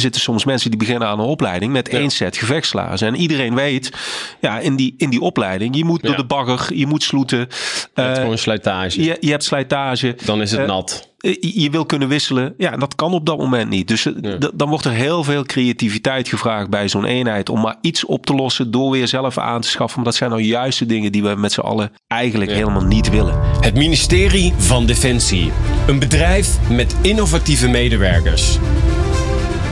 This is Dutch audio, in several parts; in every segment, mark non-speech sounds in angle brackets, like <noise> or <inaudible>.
Er zitten soms mensen die beginnen aan een opleiding met één set gevechtslaarzen. En iedereen weet, ja, in die, in die opleiding, je moet door de bagger, je moet sloeten. Je hebt Eh, gewoon slijtage. je, je hebt slijtage. Dan is het Eh, nat. Eh, je wil kunnen wisselen. Ja, dat kan op dat moment niet. Dus Ja. dan wordt er heel veel creativiteit gevraagd bij zo'n eenheid. Om maar iets op te lossen door weer zelf aan te schaffen. Maar dat zijn nou juist de dingen die we met z'n allen eigenlijk Ja. helemaal niet willen. Het ministerie van Defensie. Een bedrijf met innovatieve medewerkers.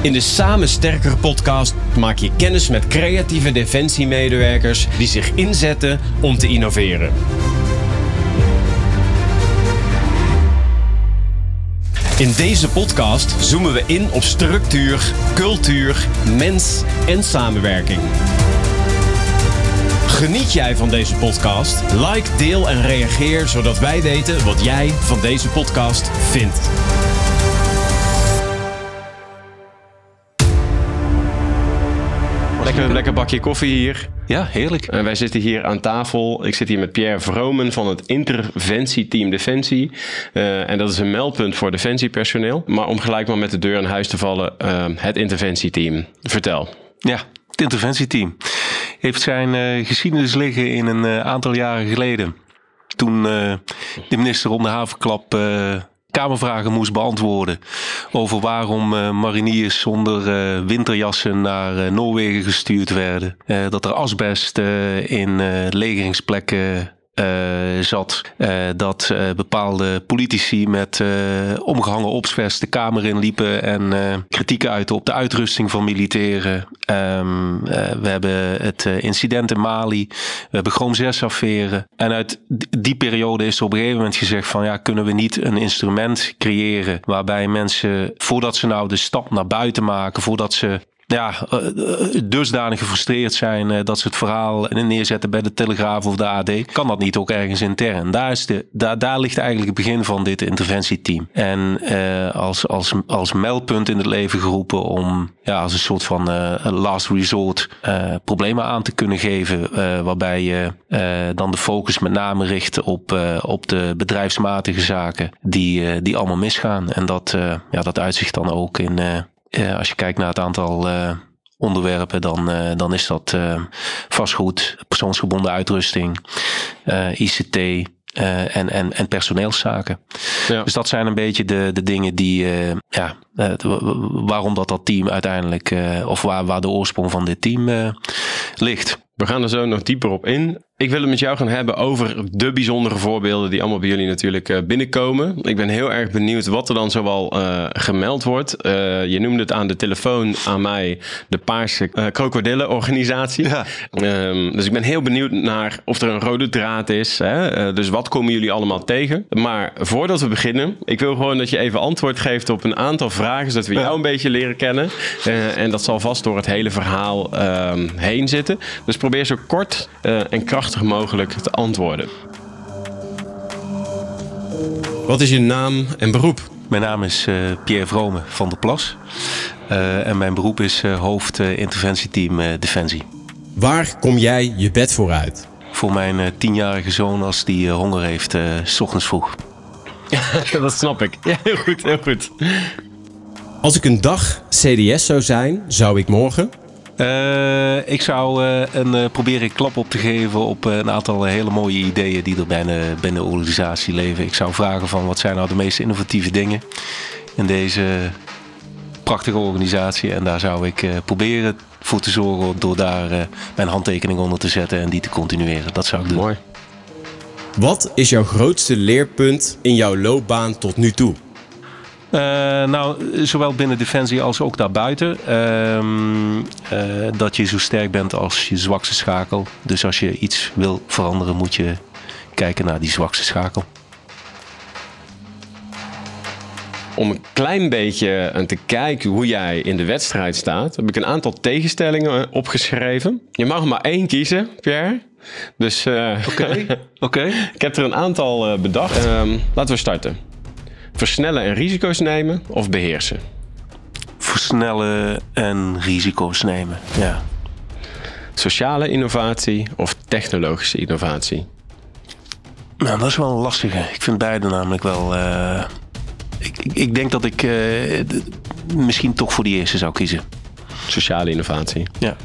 In de Samen Sterker podcast maak je kennis met creatieve defensiemedewerkers die zich inzetten om te innoveren. In deze podcast zoomen we in op structuur, cultuur, mens en samenwerking. Geniet jij van deze podcast? Like, deel en reageer zodat wij weten wat jij van deze podcast vindt. Lekker, lekker bakje koffie hier. Ja, heerlijk. En wij zitten hier aan tafel. Ik zit hier met Pierre Vromen van het interventieteam Defensie. Eh, en dat is een meldpunt voor defensiepersoneel. Maar om gelijk maar met de deur in huis te vallen, eh, het interventieteam. Vertel. Ja, het interventieteam heeft zijn eh, geschiedenis liggen in een eh, aantal jaren geleden. Toen eh, de minister om de havenklap eh, Kamervragen moest beantwoorden over waarom eh, mariniers zonder eh, winterjassen naar eh, Noorwegen gestuurd werden. Dat er asbest in legeringsplekken zat. Eh, dat eh, bepaalde politici met eh, omgehangen opsvest de kamer in liepen en eh, kritiek uiten op de uitrusting van militairen. Eh, we hebben het eh, incident in Mali. We hebben Chrome 6 affaire. En uit die periode is er op een gegeven moment gezegd van ja, kunnen we niet een instrument creëren waarbij mensen voordat ze nou de stap naar buiten maken, voordat ze ja, eh, eh, dusdanig gefrustreerd zijn eh, dat ze het verhaal neerzetten bij de Telegraaf of de AD, kan dat niet ook ergens intern. Daar, is de, daar, daar ligt eigenlijk het begin van dit interventieteam. En eh, als, als, als meldpunt in het leven geroepen om ja, als een soort van eh, last resort eh, problemen aan te kunnen geven, eh, waarbij je dan de focus met name richt op, op de bedrijfsmatige zaken die, die allemaal misgaan. En dat, ja, dat uitzicht dan ook in. Eh, als je kijkt naar het aantal eh, onderwerpen, dan, eh, dan is dat vastgoed, persoonsgebonden uitrusting, ICT en, en, en personeelszaken. Ja. Dus dat zijn een beetje de, de dingen die, ja, waarom dat, dat team uiteindelijk, of waar, waar de oorsprong van dit team ligt. We gaan er zo nog dieper op in. Ik wil het met jou gaan hebben over de bijzondere voorbeelden die allemaal bij jullie natuurlijk eh, binnenkomen. Ik ben heel erg benieuwd wat er dan zoal eh, gemeld wordt. Eh, je noemde het aan de telefoon aan mij de Paarse Krokodillenorganisatie. Ja. Ehm, dus ik ben heel benieuwd naar of er een rode draad is. Hè? Dus wat komen jullie allemaal tegen? Maar voordat we beginnen, ik wil gewoon dat je even antwoord geeft op een aantal vragen, zodat we jou een beetje leren kennen. En dat zal vast door het hele verhaal ehm, heen zitten. Dus probeer zo kort en krachtig mogelijk te antwoorden. Wat is je naam en beroep? Mijn naam is eh, Pierre Vrome van der Plas. Eh, en mijn beroep is eh, hoofd eh, interventieteam eh, Defensie. Waar kom jij je bed voor uit? Voor mijn eh, tienjarige zoon als die eh, honger heeft, eh, s ochtends vroeg. <laughs> dat snap ik. Ja, heel goed, heel goed. Als ik een dag CDS zou zijn, zou ik morgen... Eh, ik zou eh, een, eh, proberen klap op te geven op een aantal hele mooie ideeën die er binnen, binnen de organisatie leven. Ik zou vragen van wat zijn nou de meest innovatieve dingen in deze prachtige organisatie. En daar zou ik proberen voor te zorgen door daar mijn handtekening onder te zetten en die te continueren. Dat zou ik doen. Mooi. Wat is jouw grootste leerpunt in jouw loopbaan tot nu toe? Eh, nou, zowel binnen Defensie als ook daarbuiten. Ehm, eh, dat je zo sterk bent als je zwakste schakel. Dus als je iets wil veranderen, moet je kijken naar die zwakste schakel. Om een klein beetje eh, te kijken hoe jij in de wedstrijd staat, heb ik een aantal tegenstellingen opgeschreven. Je mag er maar één kiezen, Pierre. Dus eh, Oké. <laughs> ik heb er een aantal bedacht. Ehm, laten we starten. Versnellen en risico's nemen of beheersen? Versnellen en risico's nemen. Ja. Sociale innovatie of technologische innovatie? Nou, dat is wel een lastige. Ik vind beide namelijk wel. eh, ik, ik, ik denk dat ik. eh, misschien toch voor die eerste zou kiezen. Sociale innovatie. Ja,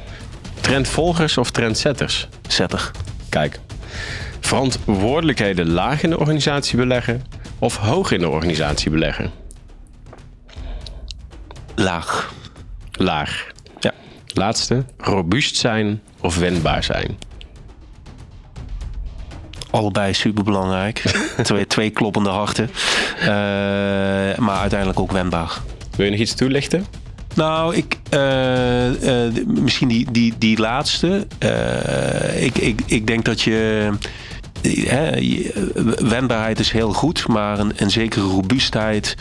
Trendvolgers of trendsetters? zetter. Kijk. Verantwoordelijkheden laag in de organisatie beleggen of hoog in de organisatie beleggen? Laag. Laag. Ja. Laatste. Robuust zijn of wendbaar zijn? Allebei superbelangrijk. <laughs> twee, twee kloppende harten. Eh, maar uiteindelijk ook wendbaar. Wil je nog iets toelichten? Nou, ik, eh, eh, misschien die, die, die laatste. Ik, ik, ik denk dat je. Wendbaarheid is heel goed, maar een, zekere robuustheid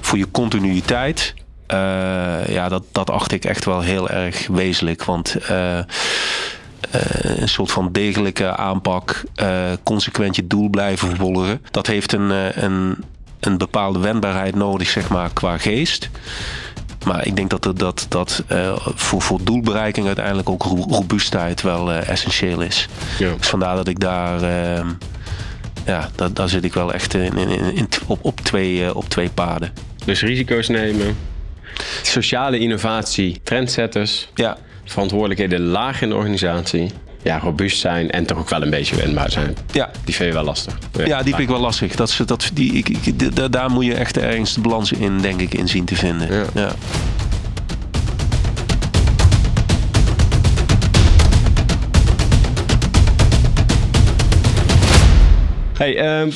voor je continuïteit. eh, ja, dat, dat acht ik echt wel heel erg wezenlijk. Want eh, eh, een soort van degelijke aanpak, consequent je doel blijven vervolgen. Dat heeft een, een, een bepaalde wendbaarheid nodig, zeg maar, qua geest. Maar ik denk dat er, dat, dat eh, voor, voor doelbereiking uiteindelijk ook ro- robuustheid wel eh, essentieel is. Ja. Dus vandaar dat ik daar, ehm, ja, daar, daar zit ik wel echt in, in, in, in- op, op, twee, eh, op twee paden. Dus risico's nemen. Sociale innovatie, trendsetters. Ja, Verantwoordelijkheden laag in de organisatie. Ja, robuust zijn en toch ook wel een beetje wendbaar zijn. ja. Die vind je wel lastig. Ja, die vind ik wel lastig. Dat, is- dat, die, ik, ik, daar moet je echt ergens de balans in, denk ik, in zien te vinden. Ja. Ja. Hey, ehm,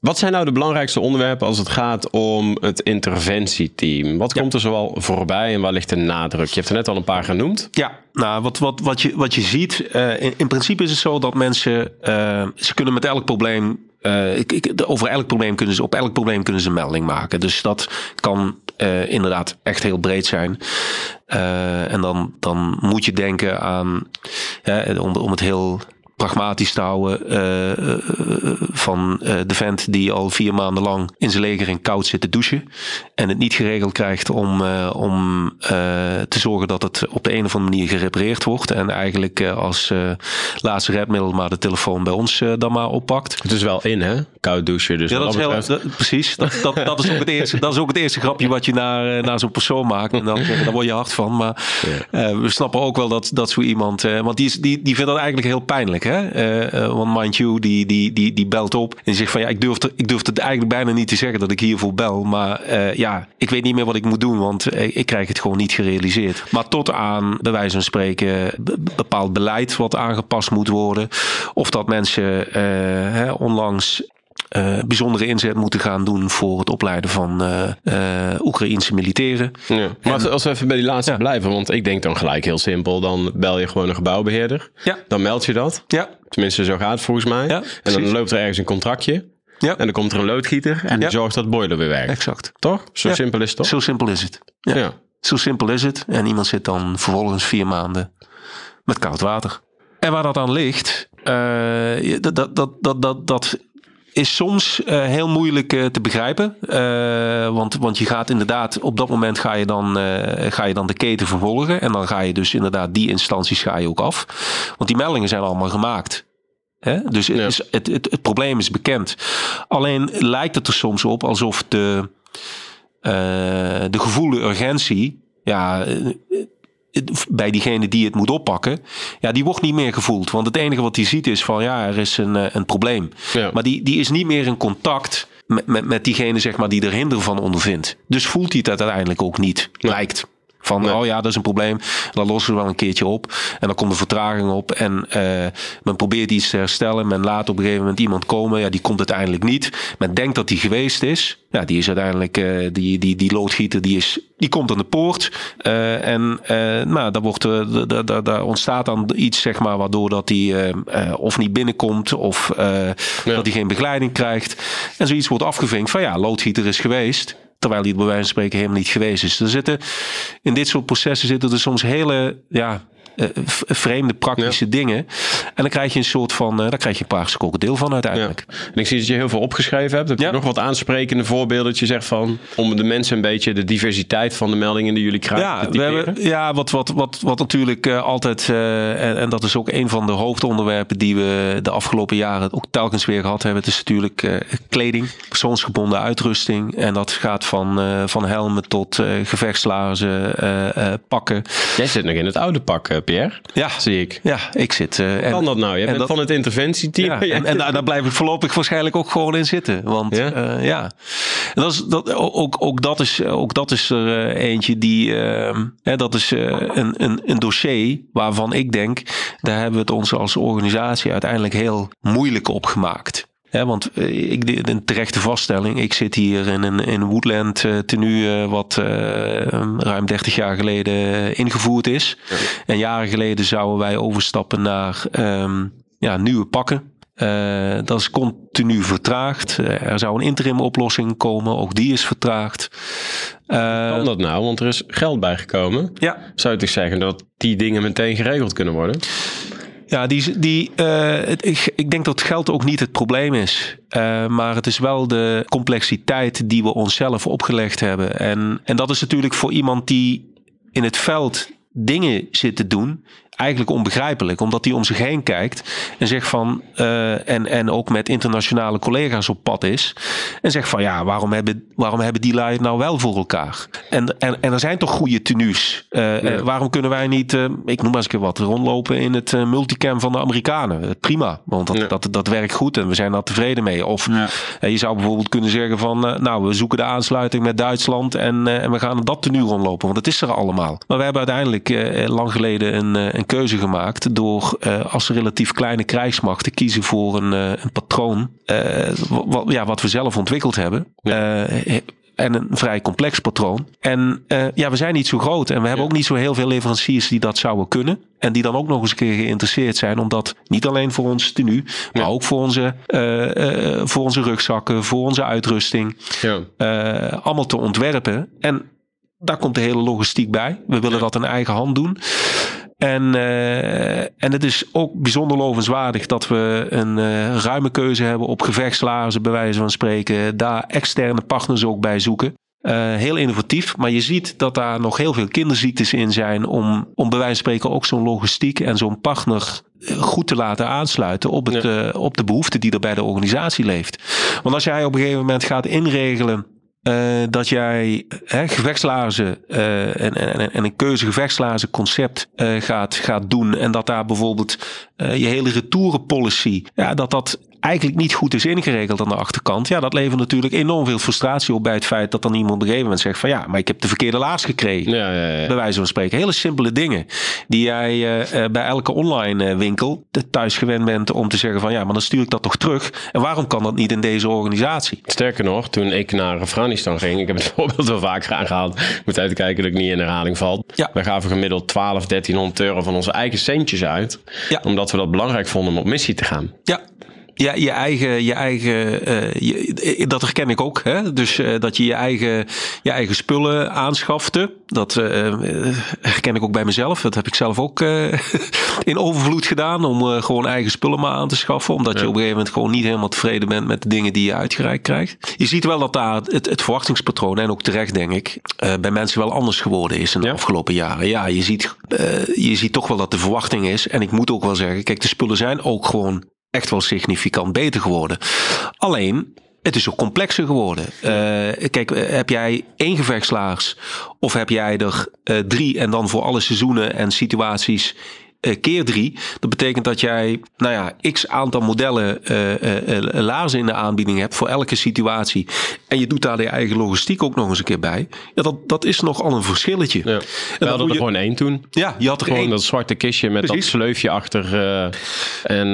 wat zijn nou de belangrijkste onderwerpen als het gaat om het interventieteam? Wat komt er zoal voorbij en waar ligt de nadruk? Je hebt er net al een paar genoemd. Ja, nou, wat, wat, wat, je, wat je ziet, eh, in, in principe is het zo dat mensen, eh, ze kunnen met elk probleem, eh, ik, ik, over elk probleem kunnen ze, op elk probleem kunnen ze een melding maken. Dus dat kan inderdaad echt heel breed zijn. En dan, dan moet je denken aan, ja, om, om het heel pragmatisch te houden eh, eh, van eh, de vent die al vier maanden lang in zijn leger in koud zit te douchen en het niet geregeld krijgt om, om te zorgen dat het op de een of andere manier gerepareerd wordt en eigenlijk als laatste redmiddel maar de telefoon bij ons dan maar oppakt. Het is wel in, hè? Koud douchen. Dus Ja, dat is heel, dat- precies. Dat, dat, dat, is ook het eerste, dat is ook het eerste grapje wat je naar, naar zo'n persoon maakt. En dan, daar word je hard van. Maar we snappen ook wel dat, dat zo iemand... want die, is, die, die vindt dat eigenlijk heel pijnlijk. Hè? Eh, eh, want mind you, die, die, die, die belt op en zegt van... Ja, ik durf, ik durf het eigenlijk bijna niet te zeggen dat ik hiervoor bel. Maar eh, ja, ik weet niet meer wat ik moet doen. Want ik krijg het gewoon niet gerealiseerd. Maar tot aan, bij wijze van spreken... be- bepaald beleid wat aangepast moet worden. Of dat mensen hè, onlangs bijzondere inzet moeten gaan doen voor het opleiden van eh eh Oekraïense militairen. Ja. Maar als, we even bij die laatste Ja. blijven, want ik denk dan gelijk heel simpel. Dan bel je gewoon een gebouwbeheerder. Ja. Dan meld je dat. Ja, Tenminste, zo gaat het volgens mij. Ja, en dan loopt er ergens een contractje. ja, En dan komt er een loodgieter en die Ja. zorgt dat boiler weer werkt. exact. Toch? Zo Ja. simpel is het toch? Zo simpel is het. Ja. Zo simpel is het. En iemand zit dan vervolgens vier maanden met koud water. En waar dat aan ligt, eh, dat, dat, dat, dat, dat is soms eh, heel moeilijk eh, te begrijpen. Eh, want, want je gaat inderdaad, op dat moment ga je, dan, ga je dan de keten vervolgen. En dan ga je dus inderdaad die instanties ga je ook af. Want die meldingen zijn allemaal gemaakt. Hè? Dus het, Ja. is, het, het, het probleem is bekend. Alleen lijkt het er soms op alsof de, de gevoelde urgentie, ja, bij diegene die het moet oppakken, ja, die wordt niet meer gevoeld. Want het enige wat hij ziet is van, ja, er is een, eh, een probleem. Ja. Maar die, die is niet meer in contact met, met, met diegene, zeg maar, die er hinder van ondervindt. Dus voelt hij het uiteindelijk ook niet, lijkt. Van, Nee. oh ja, dat is een probleem. Dan lossen we wel een keertje op. En dan komt er vertraging op. En eh, men probeert iets te herstellen. Men laat op een gegeven moment iemand komen. Ja, die komt uiteindelijk niet. Men denkt dat die geweest is. Ja, die is uiteindelijk, eh, die, die, die loodgieter, die, is, die komt aan de poort. Eh, en nou, daar, wordt, eh, da- da- da- daar ontstaat dan iets, zeg maar, waardoor dat die of niet binnenkomt. Of eh, dat hij geen begeleiding krijgt. En zoiets wordt afgevinkt van ja, loodgieter is geweest. Terwijl die er bij wijze van spreken helemaal niet geweest is. Er zitten, in dit soort processen zitten er soms hele ja, vreemde praktische dingen. En dan krijg je een soort van, daar krijg je een paarse krokodil van uiteindelijk. Ja. En ik zie dat je heel veel opgeschreven hebt. Heb je nog wat aansprekende voorbeelden dat je zegt van, om de mensen een beetje de diversiteit van de meldingen die jullie krijgen ja, we hebben, ja, wat, wat, wat, wat natuurlijk altijd, en, en, dat is ook een van de hoofdonderwerpen die we de afgelopen jaren ook telkens weer gehad hebben. Het is natuurlijk kleding, persoonsgebonden uitrusting. En dat gaat van, van helmen tot gevechtslaarzen, pakken. Jij zit nog in het oude pak, Pierre. Ja. Zie ik. Ja, ik zit. Uh, en, kan dat nou? Je bent dat, van het interventieteam. Ja, <laughs> en, en daar, daar, blijf ik voorlopig waarschijnlijk ook gewoon in zitten. Want ja, uh, ja. Dat is, dat, ook, ook, dat is, ook dat is er uh, eentje die. Hè, dat is een, een, een dossier waarvan ik denk. Daar hebben we het ons als organisatie uiteindelijk heel moeilijk op gemaakt. Ja, want eh, ik, een terechte vaststelling. Ik zit hier in een in Woodland uh, tenue uh, wat uh, ruim 30 jaar geleden ingevoerd is. Ja. En jaren geleden zouden wij overstappen naar um, ja, nieuwe pakken. dat is continu vertraagd. er zou een interim oplossing komen. Ook die is vertraagd. kan dat nou? Want er is geld bijgekomen. Ja. Zou je toch zeggen dat die dingen meteen geregeld kunnen worden? Ja, die, die, het, ik, ik, denk dat geld ook niet het probleem is. Uh, maar het is wel de complexiteit die we onszelf opgelegd hebben. En, en dat is natuurlijk voor iemand die in het veld dingen zit te doen, eigenlijk onbegrijpelijk. Omdat hij om zich heen kijkt en zegt van. Uh, en, en ook met internationale collega's op pad is. En zegt van ja, waarom hebben, waarom hebben die lui het nou wel voor elkaar? En, en, en er zijn toch goede tenues. Uh, ja. Waarom kunnen wij niet, uh, ik noem maar eens een keer wat, rondlopen in het multicam van de Amerikanen? Prima, want dat, ja. dat, dat werkt goed en we zijn daar tevreden mee. Of je zou bijvoorbeeld kunnen zeggen van. nou, we zoeken de aansluiting met Duitsland en, en we gaan dat tenue rondlopen. Want het is er allemaal. Maar we hebben uiteindelijk lang geleden een, een keuze gemaakt door uh, als relatief kleine krijgsmacht te kiezen voor een, uh, een patroon. Uh, wat, ja, wat we zelf ontwikkeld hebben. Ja. en een vrij complex patroon. En ja, we zijn niet zo groot. En we hebben ook niet zo heel veel leveranciers die dat zouden kunnen. En die dan ook nog eens een keer geïnteresseerd zijn om dat niet alleen voor ons tenue, maar ook voor onze, voor onze rugzakken, voor onze uitrusting, ja. allemaal te ontwerpen. En daar komt de hele logistiek bij. We willen dat in eigen hand doen. En, uh, en het is ook bijzonder lovenswaardig dat we een uh, ruime keuze hebben op gevechtslaarzen, bij wijze van spreken. Daar externe partners ook bij zoeken. Uh, heel innovatief, maar je ziet dat daar nog heel veel kinderziektes in zijn om, om bij wijze van spreken ook zo'n logistiek en zo'n partner goed te laten aansluiten op, het, ja. op de behoefte die er bij de organisatie leeft. Want als jij op een gegeven moment gaat inregelen uh, dat jij hè, gevechtslaarzen uh, en, en, en, een keuze gevechtslaarzen concept uh, gaat, gaat doen. En dat daar bijvoorbeeld je hele retourenpolicy, ja, dat dat eigenlijk niet goed is ingeregeld aan de achterkant. Ja, dat levert natuurlijk enorm veel frustratie op bij het feit dat dan iemand op een gegeven moment zegt van ja, maar ik heb de verkeerde laars gekregen. Ja, ja, ja. Bij wijze van spreken. Hele simpele dingen die jij uh, bij elke online winkel thuis gewend bent om te zeggen van ja, maar dan stuur ik dat toch terug. En waarom kan dat niet in deze organisatie? Sterker nog, toen ik naar Afghanistan ging, ik heb het <laughs> voorbeeld wel vaker aangehaald, ik moet uitkijken dat ik niet in herhaling val. Ja. We gaven gemiddeld 12, 1300 euro van onze eigen centjes uit. Omdat we dat belangrijk vonden om op missie te gaan. Ja, ja, je eigen, je eigen uh, je, dat herken ik ook. Hè? Dus uh, dat je je eigen, je eigen spullen aanschafte. Dat uh, herken ik ook bij mezelf. Dat heb ik zelf ook <laughs> in overvloed gedaan. Om gewoon eigen spullen maar aan te schaffen. Omdat ja. je op een gegeven moment gewoon niet helemaal tevreden bent met de dingen die je uitgereikt krijgt. Je ziet wel dat daar het, het verwachtingspatroon, en ook terecht denk ik, bij mensen wel anders geworden is in de ja. afgelopen jaren. Ja, je ziet, je ziet toch wel dat de verwachting is. En ik moet ook wel zeggen, kijk, de spullen zijn ook gewoon echt wel significant beter geworden. Alleen, het is ook complexer geworden. Uh, kijk, heb jij één gevechtslaars of heb jij er uh, drie en dan voor alle seizoenen en situaties keer drie. Dat betekent dat jij, nou ja, x aantal modellen uh, uh, laarzen in de aanbieding hebt voor elke situatie. En je doet daar je eigen logistiek ook nog eens een keer bij. Ja, dat, dat is nogal een verschilletje. Ja. We hadden er je... gewoon één toen. Ja, je had er gewoon één. dat zwarte kistje met Precies. dat sleufje achter. en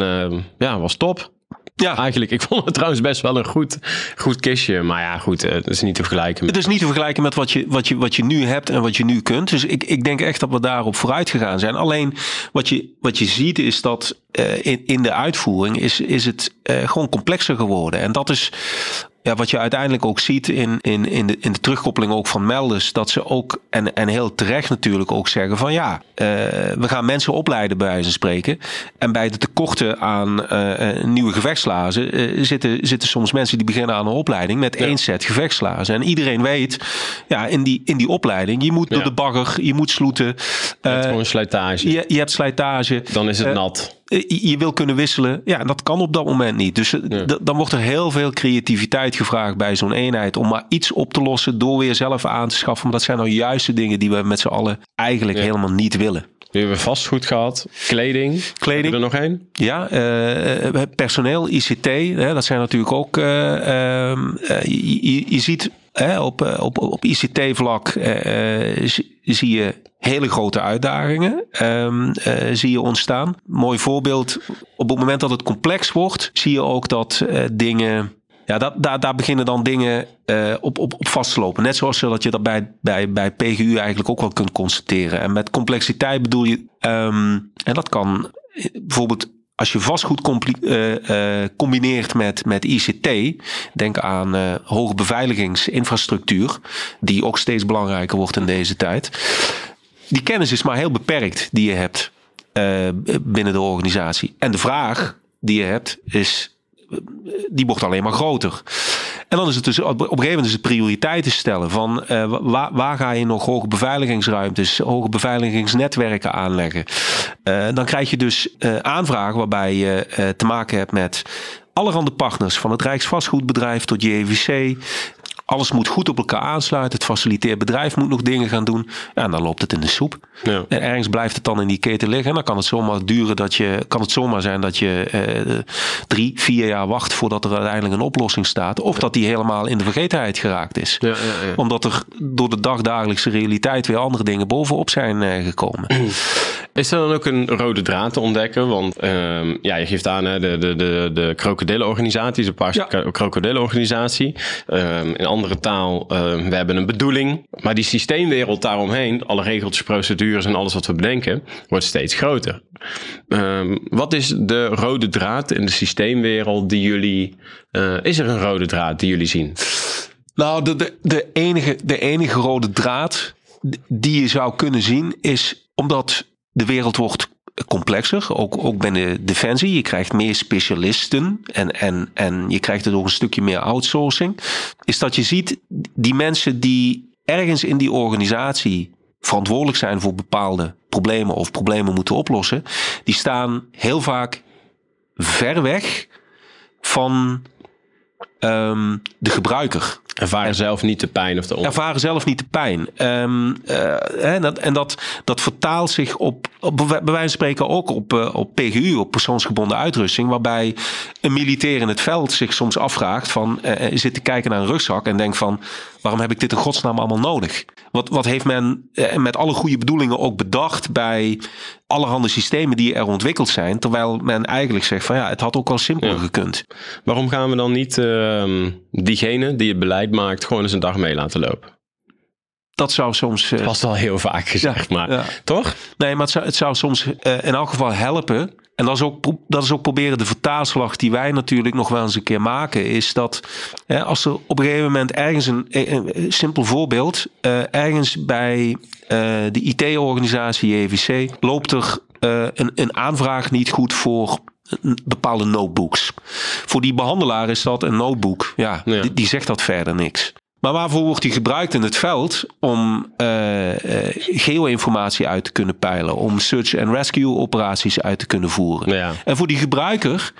ja, was top. Ja. Eigenlijk, ik vond het trouwens best wel een goed, goed kistje. Maar ja, goed, het is niet te vergelijken. Met... Het is niet te vergelijken met wat je, wat, je, wat je nu hebt en wat je nu kunt. Dus ik, ik denk echt dat we daarop vooruit gegaan zijn. Alleen wat je, wat je ziet is dat uh, in, in de uitvoering is, is het uh, gewoon complexer geworden. En dat is ja, wat je uiteindelijk ook ziet in, in, in, de, in de terugkoppeling ook van melders, dat ze ook, en, en heel terecht natuurlijk ook zeggen van ja, uh, we gaan mensen opleiden bij wijze van spreken. En bij de tekorten aan uh, nieuwe gevechtslazen uh, zitten, zitten soms mensen die beginnen aan een opleiding met één set gevechtslazen. En iedereen weet, ja, in die, in die opleiding, je moet door de bagger, je moet sloeten. Je hebt gewoon slijtage. Je, je hebt slijtage. Dan is het nat je wil kunnen wisselen. Ja, dat kan op dat moment niet. Dus dan wordt er heel veel creativiteit gevraagd bij zo'n eenheid om maar iets op te lossen door weer zelf aan te schaffen. Want dat zijn nou juist de dingen die we met z'n allen eigenlijk helemaal niet willen. We hebben vastgoed gehad, kleding. Kleding. er nog één? Ja, uh, personeel, ICT. Hè, dat zijn natuurlijk ook. Uh, uh, je, je, ziet op, op, op ICT-vlak zie je hele grote uitdagingen um, zie je ontstaan. Mooi voorbeeld, op het moment dat het complex wordt, zie je ook dat dingen ja, dat, daar, daar beginnen dan dingen op, op, op vast te lopen. Net zoals dat je dat bij, bij, bij PGU eigenlijk ook wel kunt constateren. En met complexiteit bedoel je, um, en dat kan bijvoorbeeld als je vastgoed uh, combineert met, met ICT, denk aan uh, hoge beveiligingsinfrastructuur, die ook steeds belangrijker wordt in deze tijd die kennis is maar heel beperkt die je hebt binnen de organisatie. En de vraag die je hebt is, die wordt alleen maar groter. En dan is het dus op een gegeven moment prioriteiten stellen van uh, waar, waar, ga je nog hoge beveiligingsruimtes, hoge beveiligingsnetwerken aanleggen. Uh, dan krijg je dus uh, aanvragen waarbij je te maken hebt met allerhande partners, van het Rijksvastgoedbedrijf tot JVC, alles moet goed op elkaar aansluiten. Het faciliteerd bedrijf moet nog dingen gaan doen. En dan loopt het in de soep. Ja. En ergens blijft het dan in die keten liggen. En dan kan het zomaar duren dat je, kan het zomaar zijn dat je eh, drie, vier jaar wacht voordat er uiteindelijk een oplossing staat. Of dat die helemaal in de vergetenheid geraakt is. Ja, Omdat er door de dagdagelijkse realiteit weer andere dingen bovenop zijn eh, gekomen. <clears throat> Is er dan ook een rode draad te ontdekken? Want uh, ja, je geeft aan hè, de, de, de, de krokodillenorganisatie, de Paarse ja. krokodillenorganisatie. Um, in andere taal, uh, we hebben een bedoeling. Maar die systeemwereld daaromheen, alle regeltjes, procedures en alles wat we bedenken, wordt steeds groter. Wat is de rode draad in de systeemwereld die jullie... Uh, is er een rode draad die jullie zien? Nou, de, de, de, enige, de enige rode draad die je zou kunnen zien is omdat de wereld wordt complexer, ook, ook binnen Defensie. Je krijgt meer specialisten en, en, en je krijgt er ook een stukje meer outsourcing. Is dat je ziet, die mensen die ergens in die organisatie verantwoordelijk zijn voor bepaalde problemen of problemen moeten oplossen, die staan heel vaak ver weg van um, de gebruiker. Ervaren zelf niet de pijn of de. Ervaren zelf niet de pijn. Um, uh, en dat, en dat, dat vertaalt zich op, op bij wijze van spreken ook op, uh, op PGU, op persoonsgebonden uitrusting. Waarbij een militair in het veld zich soms afvraagt van, uh, zit te kijken naar een rugzak en denkt van, waarom heb ik dit in godsnaam allemaal nodig? Wat, wat heeft men met alle goede bedoelingen ook bedacht bij allerhande systemen die er ontwikkeld zijn. Terwijl men eigenlijk zegt van ja, het had ook wel simpeler gekund. Waarom gaan we dan niet uh, diegene die het beleid maakt gewoon eens een dag mee laten lopen? Dat zou soms. Uh, was al heel vaak gezegd, maar toch? Nee, maar het zou, het zou soms uh, in elk geval helpen. En dat is, ook, dat is ook proberen de vertaalslag die wij natuurlijk nog wel eens een keer maken. Is dat hè, als er op een gegeven moment ergens een, een, simpel voorbeeld. Ergens bij de IT-organisatie JVC loopt er een, een aanvraag niet goed voor bepaalde notebooks. Voor die behandelaar is dat een notebook. Ja, Die, die, zegt dat verder niks. Maar waarvoor wordt die gebruikt in het veld? Om uh, geo-informatie uit te kunnen peilen. Om search and rescue operaties uit te kunnen voeren. Ja. En voor die gebruiker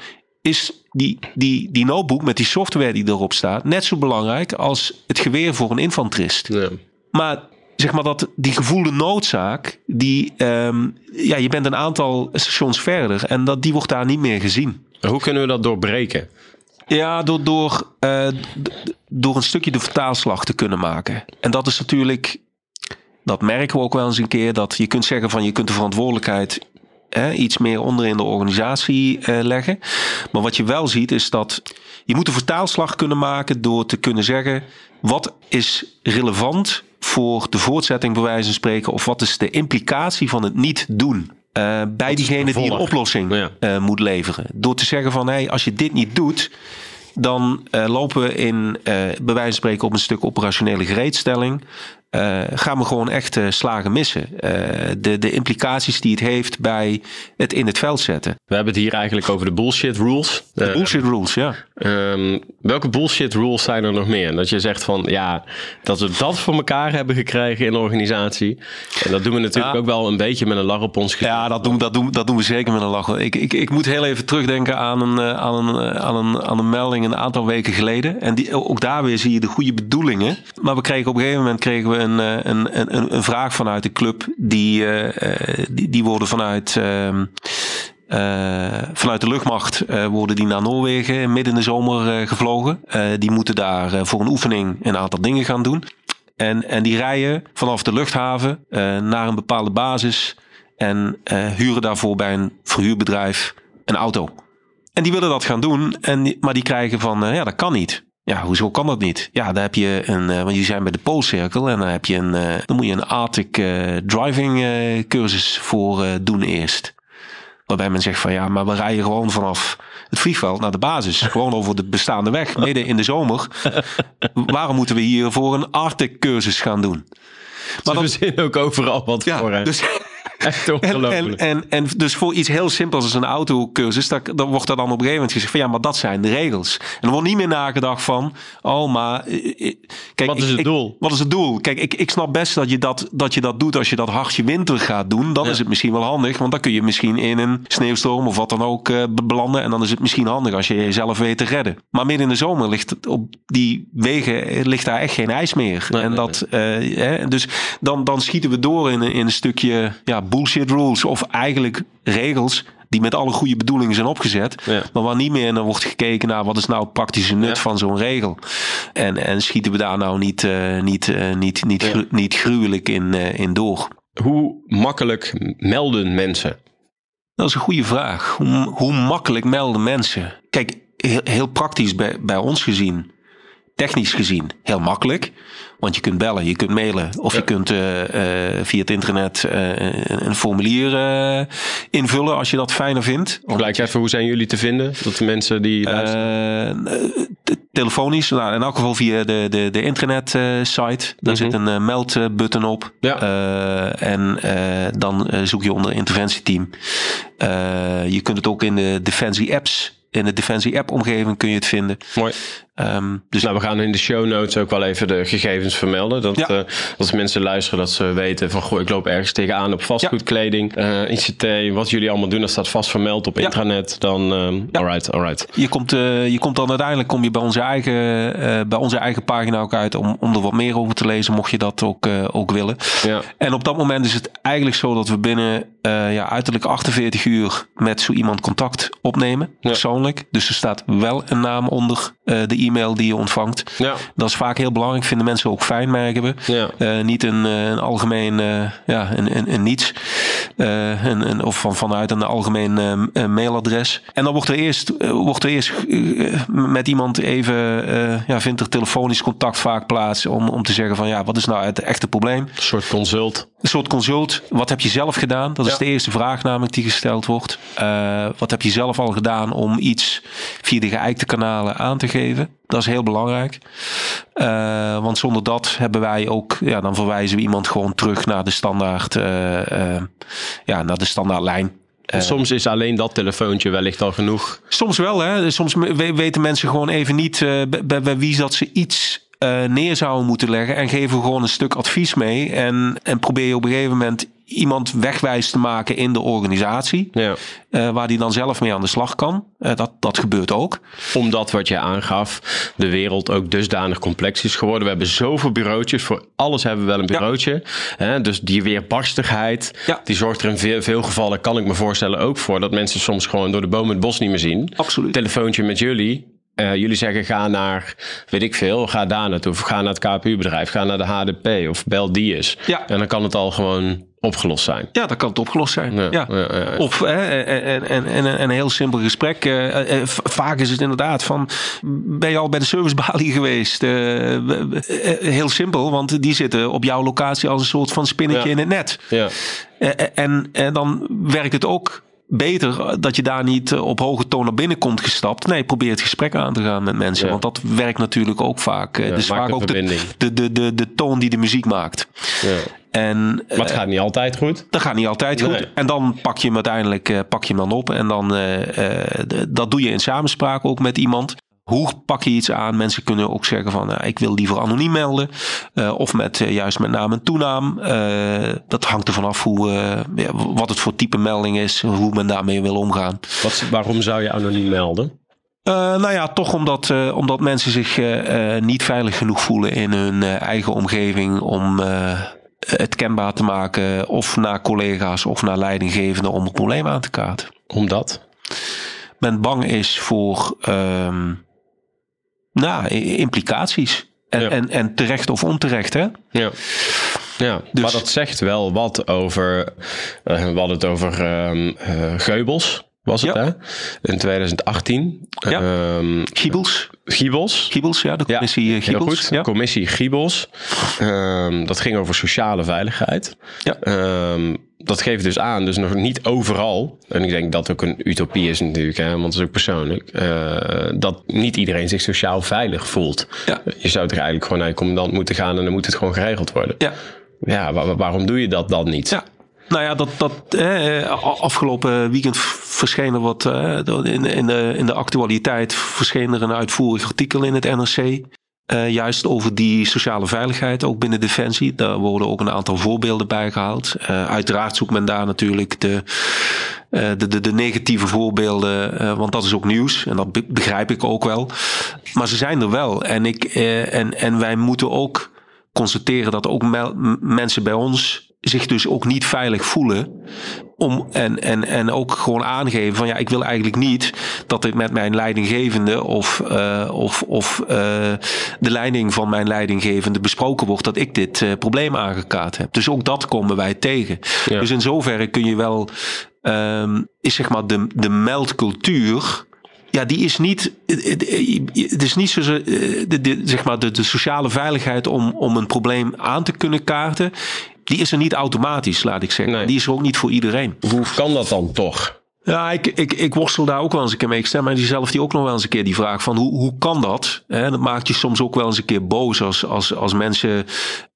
is die, die, die notebook met die software die erop staat... net zo belangrijk als het geweer voor een infanterist. Ja. Maar zeg maar dat die gevoelde noodzaak, die, um, ja, je bent een aantal stations verder en dat, die wordt daar niet meer gezien. Hoe kunnen we dat doorbreken? Ja, door, door, uh, door een stukje de vertaalslag te kunnen maken. En dat is natuurlijk, dat merken we ook wel eens een keer, dat je kunt zeggen van je kunt de verantwoordelijkheid hè, iets meer onder in de organisatie uh, leggen. Maar wat je wel ziet is dat je moet een vertaalslag kunnen maken door te kunnen zeggen wat is relevant voor de voortzetting bij wijze van spreken? Of wat is de implicatie van het niet doen? Uh, bij diegene die een oplossing uh, moet leveren. Door te zeggen van, hey, als je dit niet doet, dan lopen we in, bij wijze van spreken, op een stuk operationele gereedstelling. Uh, gaan we gewoon echt uh, slagen missen. Uh, de, de implicaties die het heeft bij het in het veld zetten. We hebben het hier eigenlijk over de bullshit rules. De bullshit rules, ja. Um, welke bullshit rules zijn er nog meer? Dat je zegt van ja, dat we dat voor elkaar hebben gekregen in de organisatie. En dat doen we natuurlijk ja. ook wel een beetje met een lach op ons gezicht. Ja, dat doen, dat, doen, dat doen we zeker met een lach. Ik, ik, ik moet heel even terugdenken aan een, aan, een, aan, een, aan een melding een aantal weken geleden. En die, ook daar weer zie je de goede bedoelingen. Maar we kregen op een gegeven moment kregen we een, een, een, een vraag vanuit de club. Die, uh, die, die worden vanuit. Uh, vanuit de luchtmacht worden die naar Noorwegen midden in de zomer gevlogen. die moeten daar voor een oefening een aantal dingen gaan doen. En, en die rijden vanaf de luchthaven naar een bepaalde basis en huren daarvoor bij een verhuurbedrijf een auto. En die willen dat gaan doen, en, maar die krijgen van ja, dat kan niet. Ja, hoezo kan dat niet? Ja, dan heb je een, uh, want jullie zijn bij de Poolcirkel en dan heb je een, uh, dan moet je een Arctic uh, driving cursus voor doen eerst. Waarbij men zegt van ja, maar we rijden gewoon vanaf het vliegveld naar de basis. <laughs> Gewoon over de bestaande weg, midden in de zomer. <laughs> Waarom moeten we hier voor een Arctic cursus gaan doen? Maar dan, we zien ook overal wat ja, voor. Hè? Dus, Echt ongelooflijk. En, en, en, dus voor iets heel simpels als een autocursus, dan, dan wordt er dan op een gegeven moment gezegd van ja, maar dat zijn de regels. En er wordt niet meer nagedacht van, oh maar... Eh, eh, kijk, wat is het doel? wat is het doel? Kijk, ik, ik snap best dat je dat, dat je dat doet als je dat hartje winter gaat doen. Dan is het misschien wel handig, want dan kun je misschien in een sneeuwstorm of wat dan ook uh, belanden. En dan is het misschien handig als je jezelf weet te redden. Maar midden in de zomer ligt op die wegen ligt daar echt geen ijs meer. en dat, nee. Uh, hè, dus dan, dan schieten we door in, in een stukje ja, bullshit rules of eigenlijk regels die met alle goede bedoelingen zijn opgezet, maar waar niet meer naar wordt gekeken naar wat is nou het praktische nut van zo'n regel. En, en schieten we daar nou niet, uh, niet, uh, niet, niet, ja. niet gruwelijk in, uh, in door. Hoe makkelijk melden mensen? Dat is een goede vraag. Hoe, hoe makkelijk melden mensen? Kijk, heel, heel praktisch bij, bij ons gezien technisch gezien heel makkelijk. Want je kunt bellen, je kunt mailen of je kunt uh, uh, via het internet uh, een formulier invullen als je dat fijner vindt. Gelijk even, hoe zijn jullie te vinden? Dat de mensen die telefonisch, nou, in elk geval via de, de, de internet site. Daar mm -hmm. zit een meldbutton op. Ja. en dan zoek je onder interventieteam. je kunt het ook in de Defensie apps in de Defensie app omgeving kun je het vinden. Mooi. Um, dus nou, we gaan in de show notes ook wel even de gegevens vermelden. Dat ja. uh, als mensen luisteren, dat ze weten van goh, ik loop ergens tegenaan op vastgoedkleding, ja. uh, ICT, wat jullie allemaal doen, dat staat vast vermeld op ja. intranet. Dan um, alright, alright. Je komt, uh, je komt dan uiteindelijk kom je bij onze eigen, bij onze eigen pagina ook uit om, om er wat meer over te lezen, mocht je dat ook, ook willen. Ja. En op dat moment is het eigenlijk zo dat we binnen ja, uiterlijk 48 uur met zo iemand contact opnemen, persoonlijk. Dus er staat wel een naam onder de e-mail die je ontvangt. Ja. Dat is vaak heel belangrijk. Vinden mensen ook fijn, merken we. Ja. Uh, niet een, een algemeen, uh, ja, een, een, een niets. Een, een, of van, vanuit een algemeen mailadres. En dan wordt er eerst, wordt er eerst met iemand even, ja, vindt er telefonisch contact vaak plaats om, om te zeggen van ja, wat is nou het echte probleem? Een soort consult. Een soort consult. Wat heb je zelf gedaan? Dat is ja. de eerste vraag namelijk die gesteld wordt. wat heb je zelf al gedaan om iets via de geëikte kanalen aan te geven? Dat is heel belangrijk. Uh, want zonder dat hebben wij ook, ja, dan verwijzen we iemand gewoon terug naar de standaard, uh, uh, ja, naar de standaard lijn. soms is alleen dat telefoontje wellicht al genoeg. Soms wel, hè. Soms weten mensen gewoon even niet bij, bij wie dat ze iets uh, neer zouden moeten leggen en geven gewoon een stuk advies mee. En, en probeer je op een gegeven moment iemand wegwijs te maken in de organisatie. Ja. Uh, waar die dan zelf mee aan de slag kan. Uh, dat, dat gebeurt ook. Omdat wat je aangaf, de wereld ook dusdanig complex is geworden. We hebben zoveel bureautjes. Voor alles hebben we wel een bureautje. Ja. Uh, dus die weerbarstigheid, ja. die zorgt er in veel, veel, gevallen, kan ik me voorstellen, ook voor dat mensen soms gewoon door de bomen het bos niet meer zien. Absoluut. Telefoontje met jullie uh, jullie zeggen ga naar, weet ik veel, ga daar naartoe. Of ga naar het KPU-bedrijf, ga naar de HDP of bel die eens. Ja. En dan kan het al gewoon opgelost zijn. Ja, dan kan het opgelost zijn. Ja, ja. ja, ja of en, en, en, een heel simpel gesprek. Uh, uh, vaak is het inderdaad van, ben je al bij de servicebalie geweest? Uh, heel simpel, want die zitten op jouw locatie als een soort van spinnetje in het net. Ja. en, en dan werkt het ook beter dat je daar niet eh, op hoge toon naar binnen komt gestapt. Nee, probeer het gesprek aan te gaan met mensen. Ja. Want dat werkt natuurlijk ook vaak. Eh, Ja, dus vaak ook de, de, de, de, de toon die de muziek maakt. Ja. En Maar het gaat niet altijd goed. dat gaat niet altijd goed. En dan pak je hem uiteindelijk eh, pak je hem dan op. En dan, eh, eh, dat doe je in samenspraak ook met iemand. Hoe pak je iets aan? Mensen kunnen ook zeggen van nou, ik wil liever anoniem melden. Eh, of met eh, juist met naam en toenaam. Dat hangt er vanaf hoe, ja, wat het voor type melding is. Hoe men daarmee wil omgaan. Wat, waarom zou je anoniem melden? Eh, nou ja, toch omdat, omdat mensen zich niet veilig genoeg voelen in hun eigen omgeving om het kenbaar te maken. Of naar collega's of naar leidinggevenden om het probleem aan te kaarten. Omdat? Men bang is voor ehm, nou, implicaties. En, Ja. en, en terecht of onterecht, hè? Ja. Ja, Dus- maar dat zegt wel wat over. eh, we hadden het over ehm eh, Geubels, was het Ja. hè? In 2018. Ja. Ehm, Giebels. Giebels. Giebels, ja, de Ja, commissie eh, Heel Giebels. goed. Ja. Commissie Giebels. Ehm, dat ging over sociale veiligheid. Ja. Ehm, dat geeft dus aan, dus nog niet overal. En ik denk dat ook een utopie is natuurlijk, hè, want dat is ook persoonlijk. eh, dat niet iedereen zich sociaal veilig voelt. Ja. Je zou toch eigenlijk gewoon naar je commandant moeten gaan en dan moet het gewoon geregeld worden. Ja. Ja, wa- wa- waarom doe je dat dan niet? Ja. Nou ja, dat, dat eh, afgelopen weekend verscheen er wat eh, in, in, de, in de actualiteit verscheen er een uitvoerig artikel in het NRC. Eh, juist over die sociale veiligheid, ook binnen Defensie. Daar worden ook een aantal voorbeelden bij gehaald. Eh, uiteraard zoekt men daar natuurlijk de, eh, de, de, negatieve voorbeelden, want dat is ook nieuws. En dat be- begrijp ik ook wel. Maar ze zijn er wel. En, ik, en, en wij moeten ook constateren dat ook mensen bij ons zich dus ook niet veilig voelen. Om, en, en, en ook gewoon aangeven van ja, ik wil eigenlijk niet dat dit met mijn leidinggevende of, eh, of, of eh, de leiding van mijn leidinggevende besproken wordt dat ik dit eh, probleem aangekaart heb. Dus ook dat komen wij tegen. Ja. Dus in zoverre kun je wel, ehm, is zeg maar de, de meldcultuur. Ja, die is niet. Het is niet zo. De, de, zeg maar de, de sociale veiligheid om, om een probleem aan te kunnen kaarten. Die is er niet automatisch, laat ik zeggen. Nee. Die is er ook niet voor iedereen. Hoe kan dat dan toch? Ja, ik, ik, ik worstel daar ook wel eens een keer mee. Ik stel mij zelf die ook nog wel eens een keer die vraag van hoe, hoe kan dat? Hè, dat maakt je soms ook wel eens een keer boos als, als, als mensen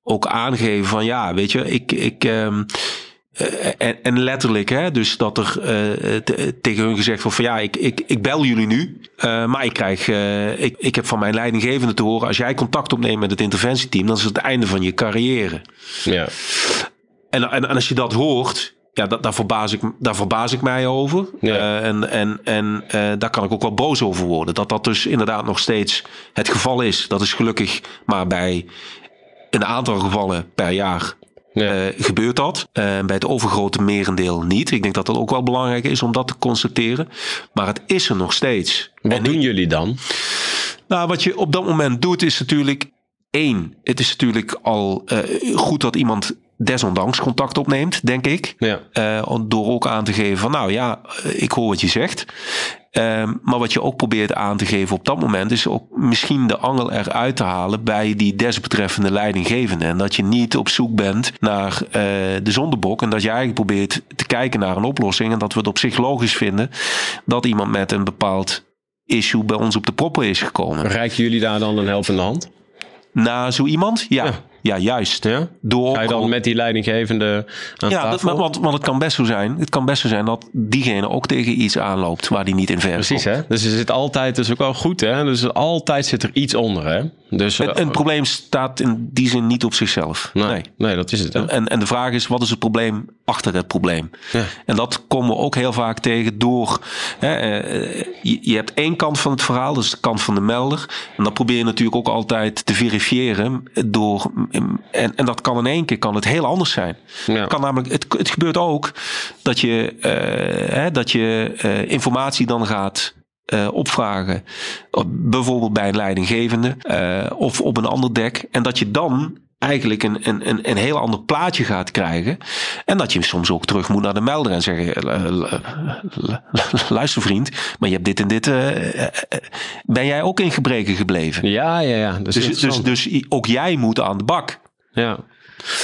ook aangeven van ja, weet je, ik. ik ehm, eh, en, en letterlijk, hè, dus dat er eh, te- tegen hun gezegd wordt van ja, ik, ik, ik bel jullie nu, eh, maar ik krijg, eh, ik, ik heb van mijn leidinggevende te horen, als jij contact opneemt met het interventieteam, dan is het het einde van je carrière. Ja. En, en, en als je dat hoort, ja, dat, daar, verbaas ik, daar verbaas ik mij over. Ja. Eh, en en, en eh, daar kan ik ook wel boos over worden. Dat dat dus inderdaad nog steeds het geval is. Dat is gelukkig maar bij een aantal gevallen per jaar Ja. eh, gebeurt dat. Eh, bij het overgrote merendeel niet. Ik denk dat dat ook wel belangrijk is om dat te constateren. Maar het is er nog steeds. Wat En doen jullie dan? nou, wat je op dat moment doet is natuurlijk één. Het is natuurlijk al eh, goed dat iemand desondanks contact opneemt, denk ik. Ja. Door ook aan te geven van nou ja, ik hoor wat je zegt. Ehm, maar wat je ook probeert aan te geven op dat moment is ook misschien de angel eruit te halen bij die desbetreffende leidinggevende. En dat je niet op zoek bent naar eh, de zondebok en dat je eigenlijk probeert te kijken naar een oplossing. En dat we het op zich logisch vinden dat iemand met een bepaald issue bij ons op de proppen is gekomen. Reiken jullie daar dan een helpende hand? Na zo iemand? Ja, Ja. Ja. juist. Ja? Door Ga je dan met die leidinggevende aan ja, want, want het kan best zo zijn. Het kan best zo zijn dat diegene ook tegen iets aanloopt waar die niet in ver Precies, komt. hè? Dus er zit altijd, dat is ook wel goed, hè? Dus altijd zit er iets onder, hè? Dus, Een, eh, een probleem staat in die zin niet op zichzelf. nee, Nee. nee. dat is het. Hè? En, en de vraag is, wat is het probleem achter het probleem? Ja. En dat komen we ook heel vaak tegen door... Hè, eh, je, je hebt één kant van het verhaal, dat is de kant van de melder. En dat probeer je natuurlijk ook altijd te verifiëren. Door, en, en dat kan in één keer kan het heel anders zijn. Ja. Het, kan namelijk, het, het gebeurt ook dat je, eh, hè, dat je eh, informatie dan gaat opvragen. Op- Bijvoorbeeld bij een leidinggevende of op een ander dek. En dat je dan eigenlijk een, een, een, een heel ander plaatje gaat krijgen. En dat je soms ook terug moet naar de melder en zeggen... eh, lu- lu- luister vriend, maar je hebt dit en dit... eh, eh, eh, ben jij ook in gebreken gebleven? Ja, ja, ja. Dus, dus, interessant. dus ook jij moet aan de bak. ja.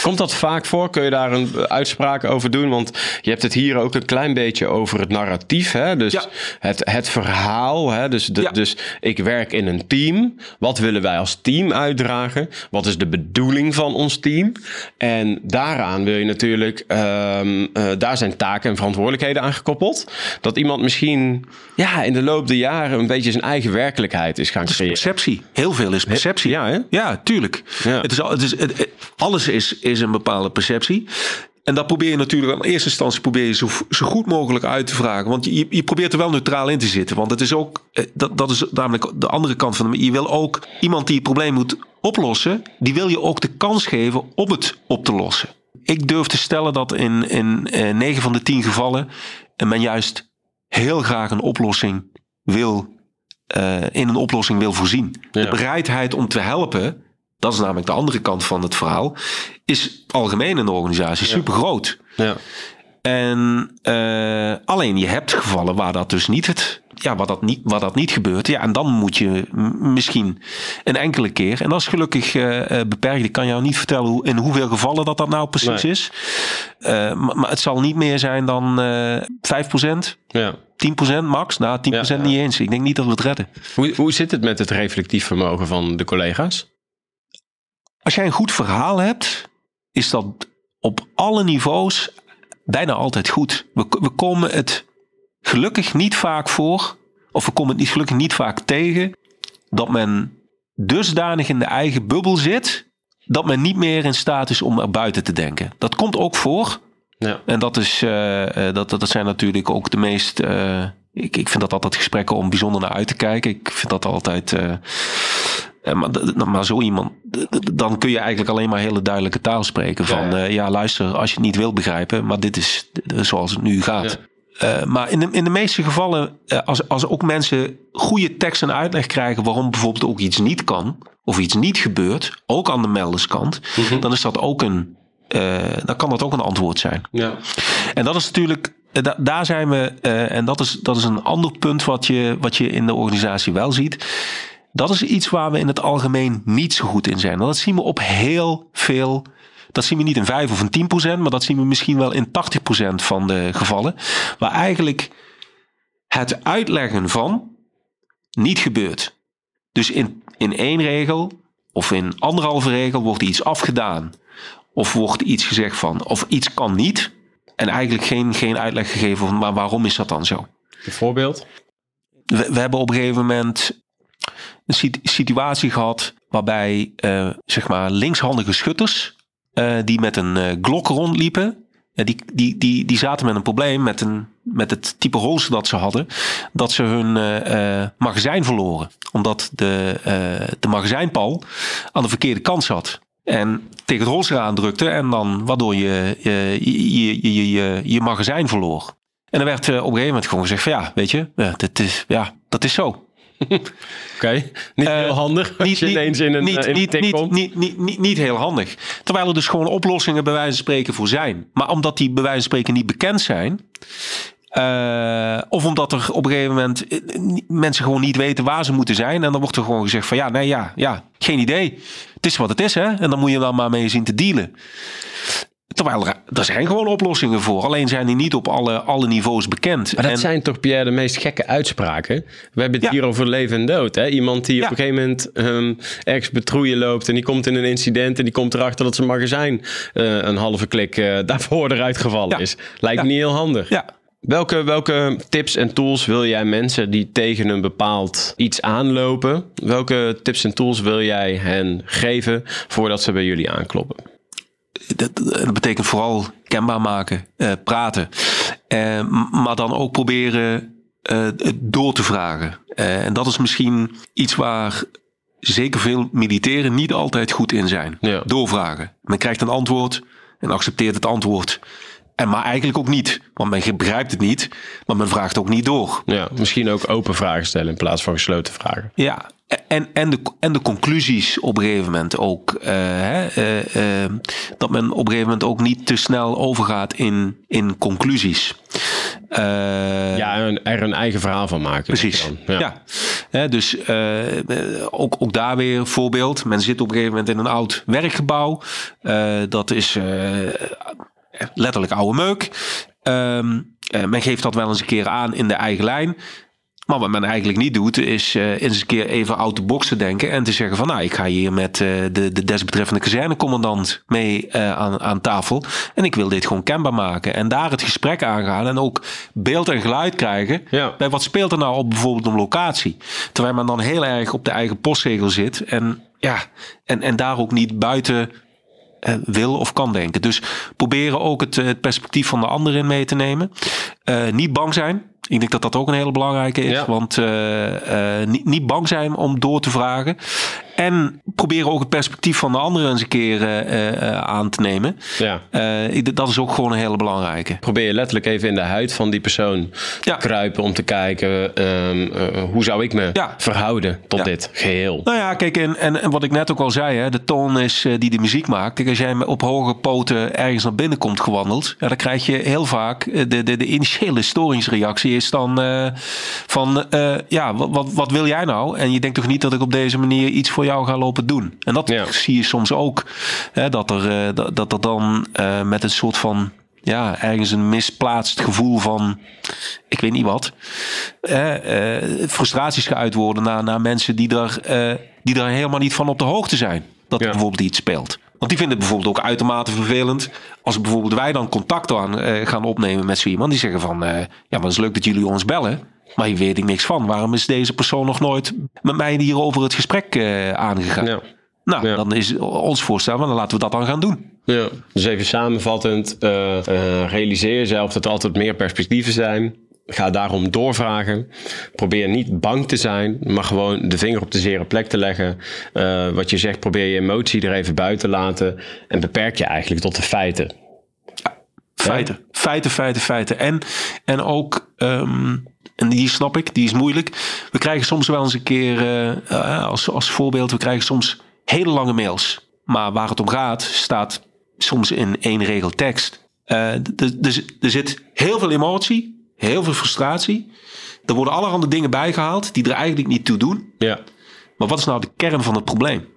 Komt dat vaak voor? Kun je daar een uitspraak over doen? Want je hebt het hier ook een klein beetje over het narratief. Hè? Dus Ja. het, het verhaal. Hè? Dus, de, Ja. dus ik werk in een team. Wat willen wij als team uitdragen? Wat is de bedoeling van ons team? En daaraan wil je natuurlijk, ehm, eh, daar zijn taken en verantwoordelijkheden aan gekoppeld. Dat iemand misschien ja, in de loop der jaren een beetje zijn eigen werkelijkheid is gaan creëren. Perceptie. Heel veel is perceptie. Ja, hè? Ja, tuurlijk. Ja. Het is, het is, het- alles is, is een bepaalde perceptie. En dat probeer je natuurlijk in eerste instantie probeer je zo, zo goed mogelijk uit te vragen. Want je, je probeert er wel neutraal in te zitten. Want het is ook, eh, dat, dat is namelijk de andere kant van de. Je wil ook iemand die het probleem moet oplossen, die wil je ook de kans geven om het op te lossen. Ik durf te stellen dat in, in eh, 9 van de 10 gevallen eh, men juist heel graag een oplossing wil, eh, in een oplossing wil voorzien. Ja. De bereidheid om te helpen, dat is namelijk de andere kant van het verhaal, is algemeen in de organisatie super groot. Ja. En eh, alleen je hebt gevallen waar dat dus niet het. Ja, waar dat niet, waar dat niet gebeurt. Ja, en dan moet je misschien een enkele keer. En dat is gelukkig eh, beperkt. Ik kan jou niet vertellen hoe, in hoeveel gevallen dat dat nou precies Nee. is. Maar, maar het zal niet meer zijn dan eh 5%, Ja. 10% max. Nou, 10% Ja, ja. niet eens. Ik denk niet dat we het redden. Hoe, hoe zit het met het reflectief vermogen van de collega's? Als jij een goed verhaal hebt, is dat op alle niveaus bijna altijd goed. We, we komen het gelukkig niet vaak voor, of we komen het niet gelukkig niet vaak tegen, dat men dusdanig in de eigen bubbel zit, dat men niet meer in staat is om er buiten te denken. Dat komt ook voor. Ja. En dat, is, eh, dat, dat zijn natuurlijk ook de meest. eh, ik, ik vind dat altijd gesprekken om bijzonder naar uit te kijken. Ik vind dat altijd. Maar, d- d- maar zo iemand. Dan kun je eigenlijk alleen maar hele duidelijke taal spreken. Van Ja, ja, ja. luister, als je het niet wil begrijpen. Maar dit is zoals het nu gaat. Eh, maar in de, in de meeste gevallen, eh, als, als ook mensen goede tekst en uitleg krijgen waarom bijvoorbeeld ook iets niet kan, of iets niet gebeurt, ook aan de melderskant, dan is dat ook een, eh, dan kan dat ook een antwoord zijn. Ja. En dat is natuurlijk, eh, da- daar zijn we, eh, en dat is, dat is een ander punt wat je, wat je in de organisatie wel ziet. Dat is iets waar we in het algemeen niet zo goed in zijn. En dat zien we op heel veel. Dat zien we niet in 5 of in 10 procent, maar dat zien we misschien wel in 80 procent van de gevallen. Waar eigenlijk het uitleggen van niet gebeurt. Dus in, in één regel of in anderhalve regel wordt iets afgedaan. Of wordt iets gezegd van, of iets kan niet. En eigenlijk geen, geen uitleg gegeven van, maar waarom is dat dan zo? Een voorbeeld? We, we hebben op een gegeven moment een sit- situatie gehad waarbij eh, zeg maar linkshandige schutters eh, die met een eh glok rondliepen, die, die, die, die zaten met een probleem met, een, met het type holster dat ze hadden, dat ze hun magazijn verloren. Omdat de, de magazijnpal aan de verkeerde kant zat. En tegen het holster aandrukte en dan waardoor je je, je, je, je, je, magazijn verloor. En er werd op een gegeven moment gewoon gezegd van ja, weet je, dit is, ja, dat is zo. <laughs> Oké, niet Eh, heel handig als je ineens in een, niet, eh, in een niet, niet, komt. niet, niet, niet, niet heel handig. Terwijl er dus gewoon oplossingen bij wijze van spreken voor zijn. Maar omdat die bij wijze van spreken niet bekend zijn. eh, of omdat er op een gegeven moment mensen gewoon niet weten waar ze moeten zijn. En dan wordt er gewoon gezegd van ja, nee, ja, ja, geen idee. Het is wat het is, hè. En dan moet je dan maar mee zien te dealen. Terwijl er, er zijn gewoon oplossingen voor. Alleen zijn die niet op alle, alle niveaus bekend. Maar dat En- zijn toch, Pierre, de meest gekke uitspraken? We hebben het Ja. hier over leven en dood. Hè? Iemand die Ja. op een gegeven moment ehm, ergens patrouille loopt... en die komt in een incident en die komt erachter dat zijn magazijn... eh, een halve klik eh, <laughs> daarvoor eruit gevallen Ja. is. Lijkt niet heel handig. ja, Welke, welke tips en tools wil jij mensen die tegen een bepaald iets aanlopen... welke tips en tools wil jij hen geven voordat ze bij jullie aankloppen? Dat, dat betekent vooral kenbaar maken, eh, praten. Eh, maar dan ook proberen eh, door te vragen. En dat is misschien iets waar zeker veel militairen niet altijd goed in zijn. Ja. Doorvragen. Men krijgt een antwoord en accepteert het antwoord. En maar eigenlijk ook niet. Want men begrijpt het niet, maar men vraagt ook niet door. Ja, misschien ook open vragen stellen in plaats van gesloten vragen. Ja, en, en, de, en de conclusies op een gegeven moment ook. eh, hè, eh, eh, dat men op een gegeven moment ook niet te snel overgaat in, in conclusies. Ja, er een eigen verhaal van maken. Precies. Ja. ja. dus ook, ook daar weer een voorbeeld. Men zit op een gegeven moment in een oud werkgebouw. Dat is letterlijk oude meuk. Um, men geeft dat wel eens een keer aan in de eigen lijn. Maar wat men eigenlijk niet doet, is uh, eens een keer even out the box te denken. En te zeggen van nou, ik ga hier met uh, de, de desbetreffende kazernecommandant mee uh, aan, aan tafel. En ik wil dit gewoon kenbaar maken. En daar het gesprek aangaan. En ook beeld en geluid krijgen. Ja. Bij wat speelt er nou op bijvoorbeeld een locatie. Terwijl men dan heel erg op de eigen postregel zit. En ja, en, en daar ook niet buiten wil of kan denken. Dus proberen ook het, het perspectief van de ander in mee te nemen. Niet bang zijn. Ik denk dat dat ook een hele belangrijke is. Ja. Want uh, uh, niet, niet bang zijn om door te vragen. En proberen ook het perspectief van de anderen eens een keer uh, aan te nemen. Ja. dat is ook gewoon een hele belangrijke. Probeer je letterlijk even in de huid van die persoon te Ja. kruipen om te kijken um, hoe zou ik me Ja. verhouden tot dit geheel. Nou ja, kijk, en, en, en wat ik net ook al zei, hè, de toon is eh, die de muziek maakt. Kijk, als jij op hoge poten ergens naar binnen komt gewandeld, ja, dan krijg je heel vaak eh, de, de, de initiële storingsreactie is dan van, ja, wat, wat, wat, wil jij nou? En je denkt toch niet dat ik op deze manier iets voor jou ga lopen doen? En dat Ja. zie je soms ook, hè, dat, er, uh, dat, dat er dan uh, met een soort van ja, ergens een misplaatst gevoel van, ik weet niet wat, eh, eh, frustraties geuit worden naar, naar mensen die daar, eh, die daar helemaal niet van op de hoogte zijn. Dat er Ja. bijvoorbeeld iets speelt. Want die vinden het bijvoorbeeld ook uitermate vervelend. Als bijvoorbeeld wij dan contact aan, eh, gaan opnemen met zo iemand. Die zeggen van, eh, ja, maar het is leuk dat jullie ons bellen. Maar hier weet ik niks van. Waarom is deze persoon nog nooit met mij hier over het gesprek eh, aangegaan? Ja. Nou, Ja. dan is ons voorstel, dan laten we dat dan gaan doen. Ja. Dus even samenvattend, eh, eh, realiseer jezelf dat er altijd meer perspectieven zijn. Ga daarom doorvragen. Probeer niet bang te zijn, maar gewoon de vinger op de zere plek te leggen. Wat je zegt, probeer je emotie er even buiten te laten. En beperk je eigenlijk tot de feiten. Feiten, feiten, feiten, feiten. En, en ook, um, en die snap ik, die is moeilijk. We krijgen soms wel eens een keer, uh, als, als voorbeeld, we krijgen soms hele lange mails. Maar waar het om gaat, staat soms in één regel tekst. Uh, er zit heel veel emotie, heel veel frustratie. Er worden allerhande dingen bijgehaald die er eigenlijk niet toe doen. Ja. Maar wat is nou de kern van het probleem?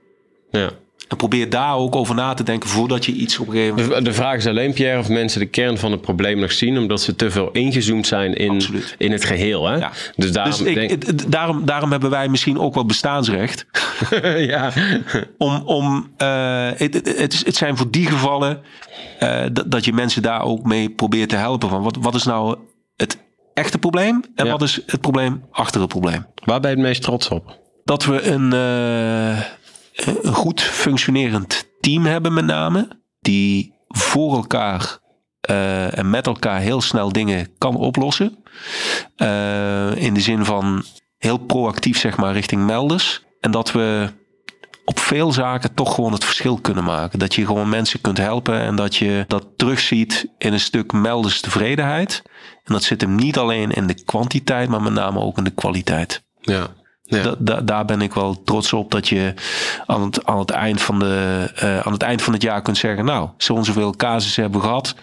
Ja. En probeer daar ook over na te denken voordat je iets op een gegeven moment... De, de vraag is alleen, Pierre, of mensen de kern van het probleem nog zien... omdat ze te veel ingezoomd zijn in, Absoluut. in het geheel. Hè? Ja. Dus daarom, dus ik, denk... daarom, daarom hebben wij misschien ook wel bestaansrecht. <laughs> ja. <laughs> Om, om, eh, het, het, het is- het zijn voor die gevallen eh, dat, dat je mensen daar ook mee probeert te helpen. Van wat, wat is nou het echte probleem en Ja. wat is het probleem achter het probleem? Waar ben je het meest trots op? Dat we een, eh, een goed functionerend team hebben met name. Die voor elkaar eh, en met elkaar heel snel dingen kan oplossen. Eh, in de zin van heel proactief zeg maar richting melders. En dat we op veel zaken toch gewoon het verschil kunnen maken. Dat je gewoon mensen kunt helpen en dat je dat terugziet in een stuk melderstevredenheid. En dat zit hem niet alleen in de kwantiteit, maar met name ook in de kwaliteit. Ja. Ja. Da- da- daar ben ik wel trots op dat je aan het, aan het, eind, van de, eh, aan het eind van het jaar kunt zeggen: Nou, zo en zoveel casussen hebben we gehad.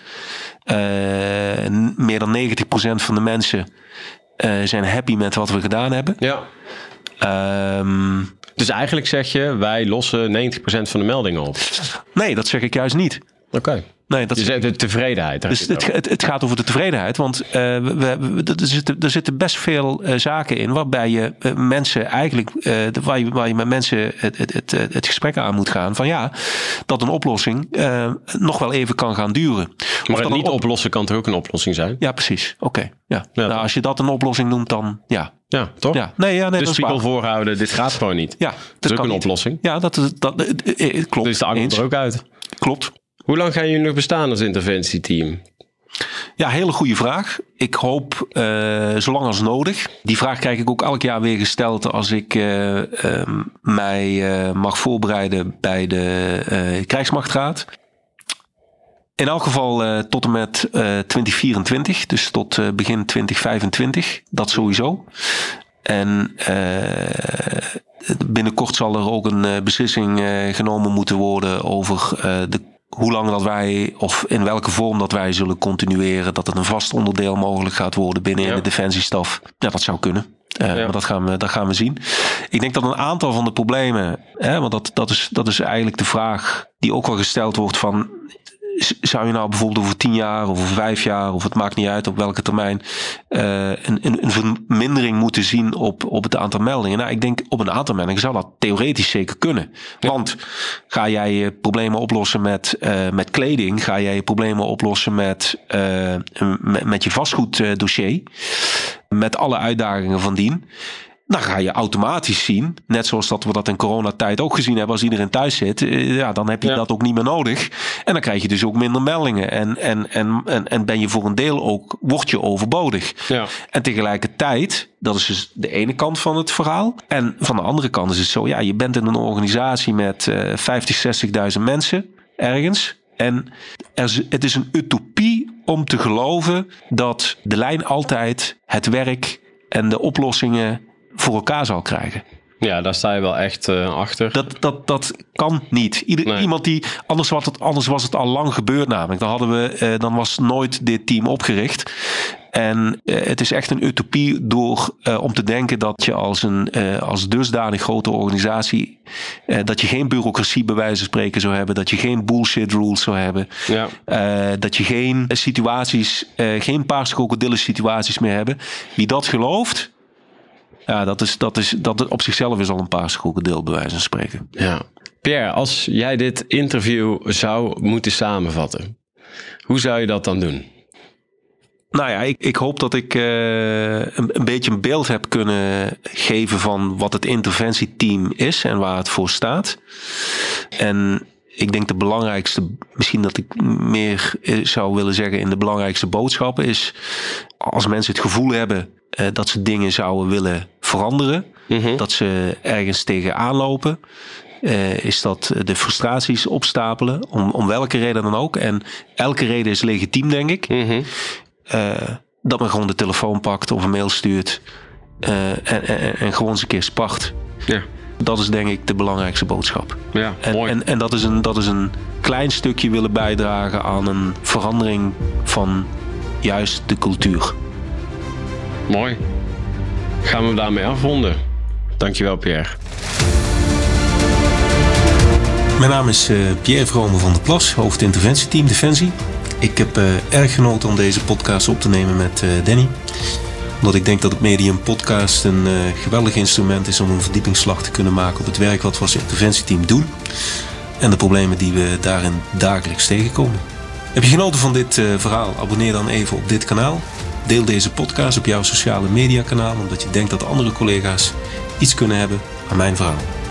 Eh, meer dan 90% van de mensen eh, zijn happy met wat we gedaan hebben. ja. Ehm, Dus eigenlijk zeg je, wij lossen 90% van de meldingen op. nee, dat zeg ik juist niet. Oké. Nee, dat zegt de tevredenheid. Dus het, het het, het gaat over de tevredenheid. Want eh, we, we- er, zitten, er zitten best veel eh, zaken in waarbij je eh, mensen eigenlijk, waar, je, waar je met mensen het, het, het, het gesprek aan moet gaan. Van ja, dat een oplossing nog wel even kan gaan duren. Of. Maar dat het niet op- oplossen kan toch ook een oplossing zijn? Ja, precies. Oké. Ja. Ja. Nou, als je dat een oplossing noemt, dan ja. Ja, toch? ja. Nee, ja, nee, dat is spiegel voorhouden, dit gaat gewoon niet. Ja, dat is ook een niet. oplossing. Ja, dat, is- dat, eh, klopt. Dus de angst er ook uit. Klopt. Hoe lang gaan jullie nog bestaan als interventieteam? Ja, hele goede vraag. Ik hoop eh, zolang als nodig. Die vraag krijg ik ook elk jaar weer gesteld als ik eh, ehm, mij eh, mag voorbereiden bij de krijgsmachtraad. In elk geval tot en met eh, 2024, dus tot begin 2025. Dat sowieso. En binnenkort zal er ook een beslissing genomen moeten worden over de hoe lang dat wij, of in welke vorm dat wij zullen continueren, dat het een vast onderdeel mogelijk gaat worden binnen Ja. de defensiestaf. Ja, dat zou kunnen. Eh, Ja. Maar dat gaan, we, dat gaan we zien. Ik denk dat een aantal van de problemen, hè, want dat, dat, is, dat is eigenlijk de vraag die ook wel gesteld wordt van, zou je nou bijvoorbeeld over tien jaar of over vijf jaar, of het maakt niet uit op welke termijn, eh, een, een, een vermindering moeten zien op, op het aantal meldingen? Nou, ik denk op een aantal meldingen zou dat theoretisch zeker kunnen. Want ga jij je problemen oplossen met, eh, met kleding, ga jij je problemen oplossen met, eh, met, met je vastgoeddossier, met alle uitdagingen van dien. Dan ga je automatisch zien, net zoals dat we dat in coronatijd ook gezien hebben, als iedereen thuis zit, eh, ja, dan heb je Ja. dat ook niet meer nodig. En dan krijg je dus ook minder meldingen. En, en, en, en, en ben je voor een deel ook, word je overbodig. Ja. En tegelijkertijd, dat is dus de ene kant van het verhaal. En van de andere kant is het zo, ja, je bent in een organisatie met eh 50, 60.000 mensen ergens. En er het is een utopie om te geloven dat de lijn altijd het werk en de oplossingen voor elkaar zal krijgen. ja, daar sta je wel echt eh, achter. Dat, dat, dat kan niet. Ieder, Nee. Iemand die, anders was, het, anders was het al lang gebeurd namelijk. Dan, hadden we, eh, dan was nooit dit team opgericht. En eh, het is echt een utopie door, om te denken dat je als een als dusdanig grote organisatie, dat je geen bureaucratie bij wijze van spreken zou hebben, dat je geen bullshit rules zou hebben, Ja. dat je geen situaties, geen paarse krokodillen situaties meer hebben. Wie dat gelooft, ja, dat is, dat is, dat op zichzelf is al een paarse krokodil bij wijze van spreken. Ja. Pierre, als jij dit interview zou moeten samenvatten, hoe zou je dat dan doen? Nou ja, ik, ik hoop dat ik eh, een, een beetje een beeld heb kunnen geven van wat het interventieteam is en waar het voor staat. En ik denk de belangrijkste, misschien dat ik meer eh, zou willen zeggen in de belangrijkste boodschappen is, als mensen het gevoel hebben eh, dat ze dingen zouden willen veranderen, dat ze ergens tegenaan lopen, eh, is dat de frustraties opstapelen, om, om welke reden dan ook. En elke reden is legitiem, denk ik. Eh, dat men gewoon de telefoon pakt of een mail stuurt en, en, en gewoon eens een keer spart. Ja. Dat is denk ik de belangrijkste boodschap. Ja, En, mooi. en, en dat, is een, dat is een klein stukje willen bijdragen aan een verandering van juist de cultuur. Mooi. Gaan we daarmee afronden. Dankjewel, Pierre. Mijn naam is eh, Pierre Vrome van der Plas, hoofd interventieteam Defensie. Ik heb eh, erg genoten om deze podcast op te nemen met eh, Danny. Omdat ik denk dat het medium podcast een geweldig instrument is om een verdiepingsslag te kunnen maken op het werk wat we als interventieteam doen. En de problemen die we daarin dagelijks tegenkomen. Heb je genoten van dit verhaal? Abonneer dan even op dit kanaal. Deel deze podcast op jouw sociale media kanaal, omdat je denkt dat andere collega's iets kunnen hebben aan mijn verhaal.